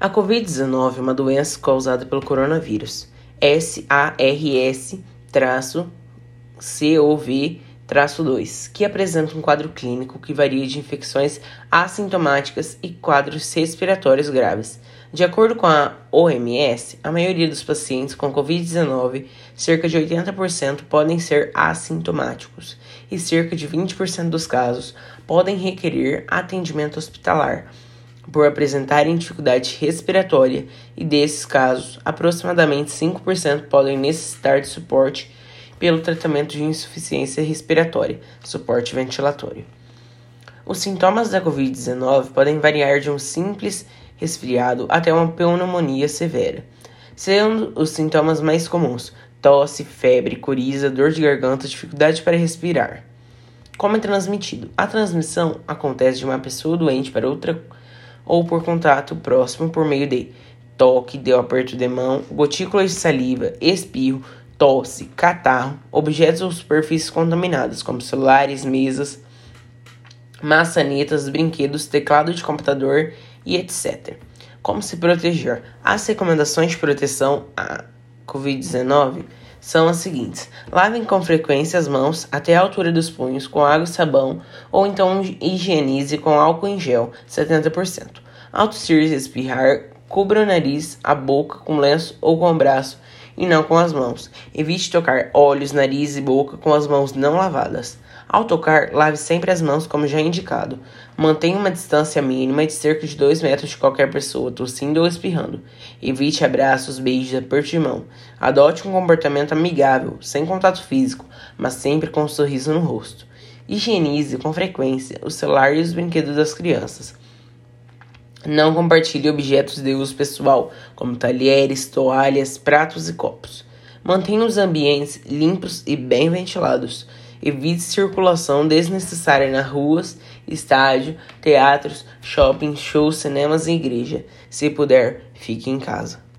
A Covid-19 é uma doença causada pelo coronavírus SARS-CoV-2, que apresenta um quadro clínico que varia de infecções assintomáticas e quadros respiratórios graves. De acordo com a OMS, a maioria dos pacientes com Covid-19, cerca de 80%, podem ser assintomáticos e cerca de 20% dos casos podem requerer atendimento hospitalar por apresentarem dificuldade respiratória e desses casos, aproximadamente 5% podem necessitar de suporte pelo tratamento de insuficiência respiratória, suporte ventilatório. Os sintomas da COVID-19 podem variar de um simples resfriado até uma pneumonia severa, sendo os sintomas mais comuns tosse, febre, coriza, dor de garganta, dificuldade para respirar. Como é transmitido? A transmissão acontece de uma pessoa doente para outra ou por contato próximo por meio de toque, de aperto de mão, gotículas de saliva, espirro, tosse, catarro, objetos ou superfícies contaminadas, como celulares, mesas, maçanetas, brinquedos, teclado de computador e etc. Como se proteger? As recomendações de proteção à Covid-19 são as seguintes: lavem com frequência as mãos até a altura dos punhos com água e sabão, ou então higienize com álcool em gel 70%. Ao tossir e espirrar, cubra o nariz, a boca com lenço ou com o braço e não com as mãos. Evite tocar olhos, nariz e boca com as mãos não lavadas. Ao tocar, lave sempre as mãos como já indicado. Mantenha uma distância mínima de cerca de 2 metros de qualquer pessoa, tossindo ou espirrando. Evite abraços, beijos aperto de mão. Adote um comportamento amigável, sem contato físico, mas sempre com um sorriso no rosto. Higienize com frequência o celular e os brinquedos das crianças. Não compartilhe objetos de uso pessoal, como talheres, toalhas, pratos e copos. Mantenha os ambientes limpos e bem ventilados. Evite circulação desnecessária nas ruas, estádio, teatros, shopping, shows, cinemas e igreja. Se puder, fique em casa.